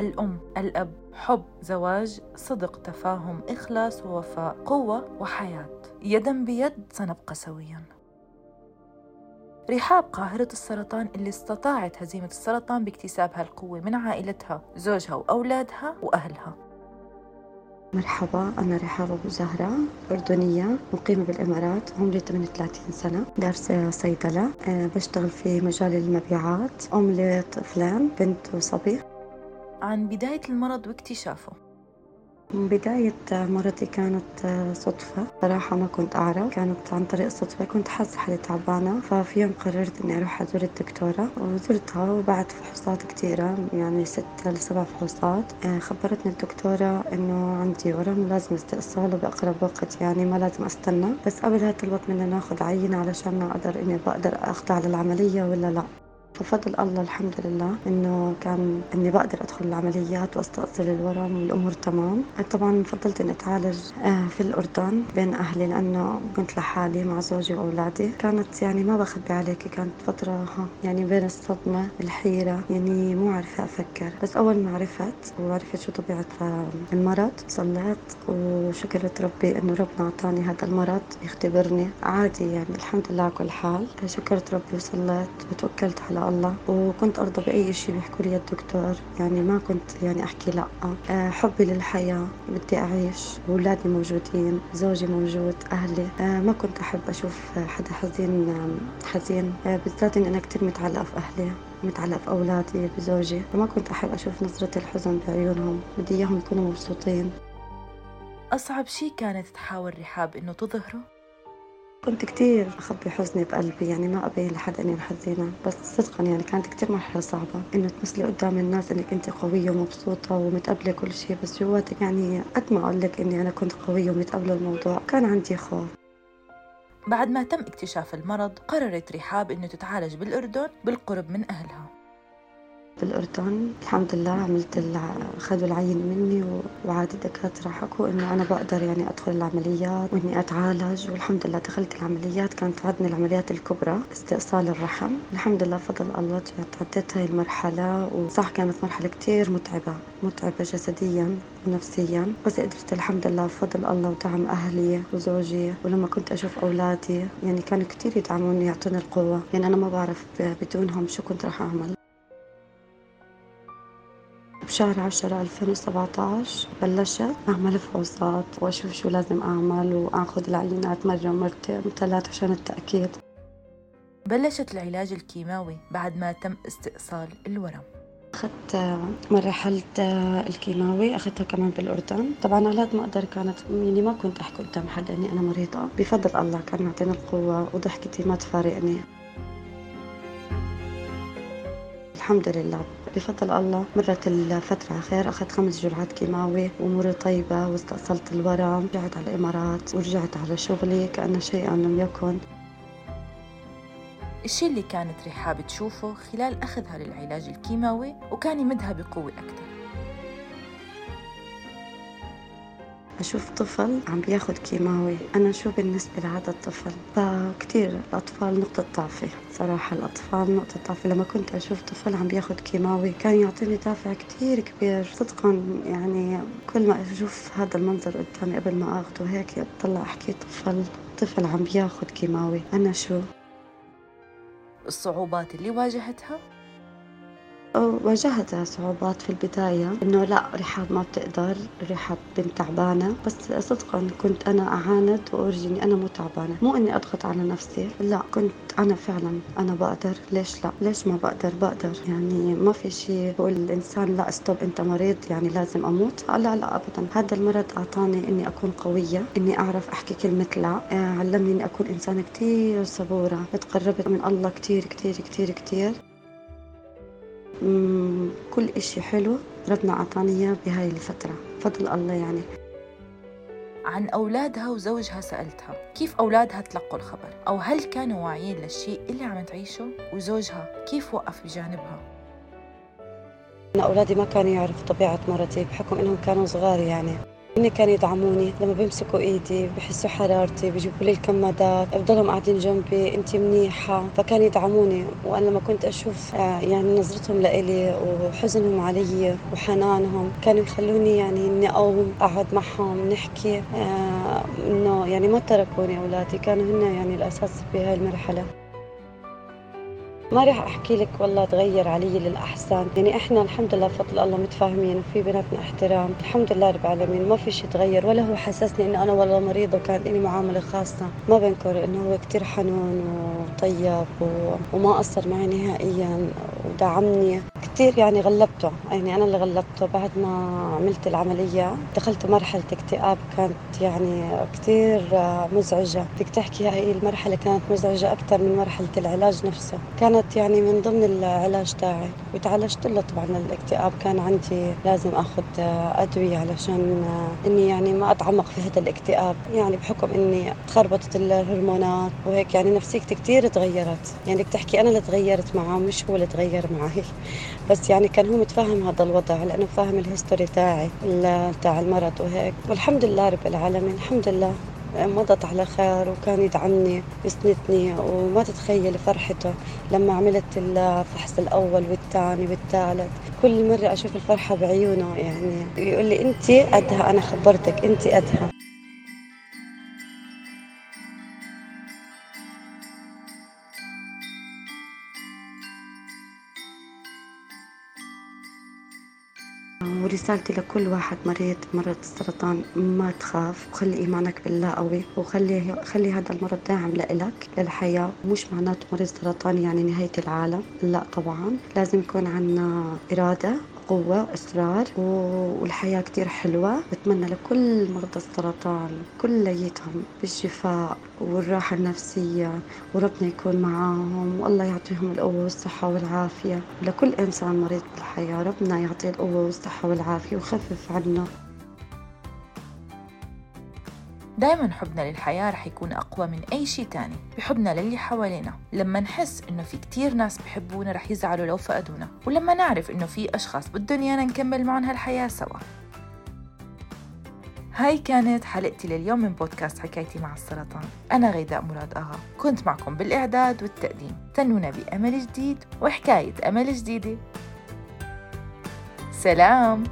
الأم الأب. حب زواج صدق تفاهم إخلاص ووفاء قوة وحياة. يدا بيد سنبقى سويا. رحاب قاهرة السرطان اللي استطاعت هزيمة السرطان باكتساب هالقوة من عائلتها زوجها وأولادها وأهلها. مرحبا أنا رحاب أبو زهرة أردنية مقيمة بالإمارات عمري 38 سنة دارسة صيدلة. أه بشتغل في مجال المبيعات. أم لطفلين بنت وصبي. عن بداية المرض واكتشافه. بداية مرضي كانت صدفة. صراحة ما كنت أعرف. كانت عن طريق الصدفة كنت حاسة حالي تعبانة. ففي يوم قررت إني أروح أزور الدكتورة. وزرتها وبعد فحوصات كثيرة يعني ست لسبع فحوصات. خبرتني الدكتورة إنه عندي ورم ولازم استئصاله بأقرب وقت يعني ما لازم أستنى. بس قبلها طلبت منا ناخذ عينة علشان أقدر إني بقدر أخضع للعملية ولا لا. بفضل الله الحمد لله إنه كان إني بقدر أدخل العمليات وأستأصل الورم والأمور تمام. طبعا فضلت إني أتعالج آه، في الأردن بين أهلي لأنه كنت لحالي مع زوجي وأولادي. كانت يعني ما بخبي عليكي كانت فترة يعني بين الصدمة الحيرة يعني مو عارفة أفكر. بس أول ما عرفت وعرفت شو طبيعة المرض صليت وشكرت ربي إنه ربنا اعطاني هذا المرض يختبرني. عادي يعني الحمد لله على كل حال. شكرت ربي وصليت وتوكلت على الله. وكنت أرضى بأي شيء بيحكوا لي الدكتور. يعني ما كنت يعني أحكي لأ. آه، حبي للحياة بدي أعيش. أولادي موجودين زوجي موجود أهلي. آه، ما كنت أحب أشوف حدا حزين حزين. آه، بالذات إني أنا كتير متعلقة في أهلي متعلقة في أولادي بزوجي. فما كنت أحب أشوف نظرة الحزن بعيونهم. بدي إياهم يكونوا مبسوطين. أصعب شيء كانت تحاول رحاب إنه تظهره؟ كنت كتير أخبي حزني بقلبي يعني ما أبين لحد إني حزينة بس صدقا يعني كانت كتير مرحلة صعبة إنه تمثلي قدام الناس إنك أنت قوية ومبسوطة ومتقبلة كل شيء بس جواتك يعني قد ما أقول لك إني أنا كنت قوية ومتقبلة الموضوع. كان عندي خوف. بعد ما تم اكتشاف المرض قررت رحاب إنه تتعالج بالأردن بالقرب من أهلها. بالأردن. الحمد لله عملت أخذوا العين مني وعاد الدكاترة حكوا إنه أنا بقدر يعني أدخل العمليات وإني أتعالج. والحمد لله دخلت العمليات كانت عندنا العمليات الكبرى استئصال الرحم. الحمد لله فضل الله عديت هاي المرحلة وصح كانت مرحلة كتير متعبة متعبة جسديا ونفسيا. بس قدرت الحمد لله بفضل الله ودعم أهلي وزوجي. ولما كنت أشوف أولادي يعني كانوا كتير يدعموني يعطوني القوة. يعني أنا ما بعرف بدونهم شو كنت راح أعمل. بشهر عشرة 2017 بلشت أعمل فحوصات وأشوف شو لازم أعمل وأخذ العينات مرة مرتين وثلاث عشان التأكيد. بلشت العلاج الكيماوي بعد ما تم استئصال الورم. أخذت مرحلة الكيماوي أخذتها كمان بالأردن. طبعا على ما أقدر كانت يعني ما كنت أحكي قدام حدا إني أنا مريضة. بفضل الله كان معطيني القوة وضحكتي ما تفارقني. الحمد لله. بفضل الله. مرت الفترة خير أخذت خمس جرعات كيماوي وأموري طيبة واستأصلت الورم رجعت على الإمارات ورجعت على شغلي كأن شيئا لم يكن. الشيء اللي كانت رحاب تشوفه خلال أخذها للعلاج الكيماوي وكان يمدها بقوة أكثر. أشوف طفل عم بياخد كيماوي. أنا شو بالنسبة لهذا الطفل؟ فكتير الأطفال نقطة ضعفي. صراحة الأطفال نقطة ضعفي. لما كنت أشوف طفل عم بياخد كيماوي كان يعطيني دافع كتير كبير. صدقا يعني كل ما أشوف هذا المنظر قدامي قبل ما أخده هيك بطلع أحكي طفل طفل عم بياخد كيماوي. أنا شو؟ الصعوبات اللي واجهتها؟ واجهت صعوبات في البداية إنه لا رحاب ما بتقدر رحاب بنت تعبانة. بس صدقا كنت أنا أعاند وأرجيني أنا مو تعبانة. مو إني أضغط على نفسي لا كنت أنا فعلا أنا بقدر. ليش لا؟ ليش ما بقدر؟ بقدر. يعني ما في شيء بقول الإنسان لا استوب أنت مريض يعني لازم أموت. لا لا أبدا. هذا المرض أعطاني إني أكون قوية إني أعرف أحكي كلمة لا. آه، علمني إني أكون إنسانة كتير صبورة. تقربت من الله كتير كتير كتير كتير. كل إشي حلو ربنا أعطاني إياه بهاي الفترة فضل الله يعني. عن أولادها وزوجها سألتها كيف أولادها تلقوا الخبر؟ أو هل كانوا واعيين للشيء اللي عم تعيشه؟ وزوجها كيف وقف بجانبها؟ أنا أولادي ما كانوا يعرفوا طبيعة مرضي بحكم إنهم كانوا صغار يعني. هن كانوا يدعموني لما بيمسكوا إيدي بحسوا حرارتي بيجيبوا لي الكمادات بضلهم قاعدين جنبي انت منيحة. فكانوا يدعموني وأنا لما كنت أشوف آه، يعني نظرتهم لإلي وحزنهم علي وحنانهم كانوا يخلوني يعني إني أقوم أقعد معهم نحكي آه، إنه يعني ما تركوني أولادي كانوا هن يعني الأساس بهاي المرحلة. ما راح أحكي لك والله تغير علي للأحسن. يعني إحنا الحمد لله بفضل الله متفاهمين وفي بيناتنا احترام. الحمد لله رب العالمين. ما في شيء تغير ولا هو حسسني إنه أنا والله مريضة وكانت لي معاملة خاصة. ما بنكر إنه هو كثير حنون وطيب و... وما قصر معي نهائيا ودعمني. كثير يعني غلبته. يعني أنا اللي غلبته بعد ما عملت العملية. دخلت مرحلة اكتئاب كانت يعني كثير مزعجة. بدك تحكي هاي المرحلة كانت مزعجة أكثر من مرحلة العلاج نفسه. كانت يعني من ضمن العلاج تاعي. وتعالجت له طبعا. الاكتئاب كان عندي لازم آخذ أدوية علشان إني يعني ما أتعمق في هذا الاكتئاب. يعني بحكم إني تخربطت الهرمونات وهيك يعني نفسيتي كثير تغيرت. يعني بتحكي أنا اللي تغيرت معه مش هو اللي تغير معي. بس يعني كان هو متفاهم هذا الوضع لأنه فاهم الهيستوري تاعي تاع المرض وهيك. والحمد لله رب العالمين الحمد لله. مضت على خير وكان يدعمني يسندني وما تتخيل فرحته لما عملت الفحص الأول والثاني والثالث. كل مرة أشوف الفرحة بعيونه يعني يقول لي أنت قدها أنا خبرتك أنت قدها ورسالتي لكل واحد مريض مرض السرطان ما تخاف وخلي إيمانك بالله قوي وخلي خلي هذا المرض داعم لإلك للحياة. مش معناته مريض سرطان يعني نهاية العالم لا طبعا. لازم يكون عنا إرادة قوة وإصرار والحياة كتير حلوة. بتمنى لكل مرضى السرطان كليتهم بالشفاء والراحة النفسية وربنا يكون معاهم والله يعطيهم القوة والصحة والعافية. لكل إنسان مريض بالحياة ربنا يعطيه القوة والصحة والعافية وخفف عنه. دايما حبنا للحياة رح يكون أقوى من أي شيء تاني. بحبنا للي حوالينا. لما نحس إنه في كتير ناس بحبونا رح يزعلوا لو فقدونا. ولما نعرف إنه في أشخاص بدهم إيانا نكمل معهم هالحياة سوا. هاي كانت حلقتي لليوم من بودكاست حكايتي مع السرطان. أنا غيداء مراد أغا. كنت معكم بالإعداد والتقديم. تنونا بأمل جديد وحكاية أمل جديدة. سلام!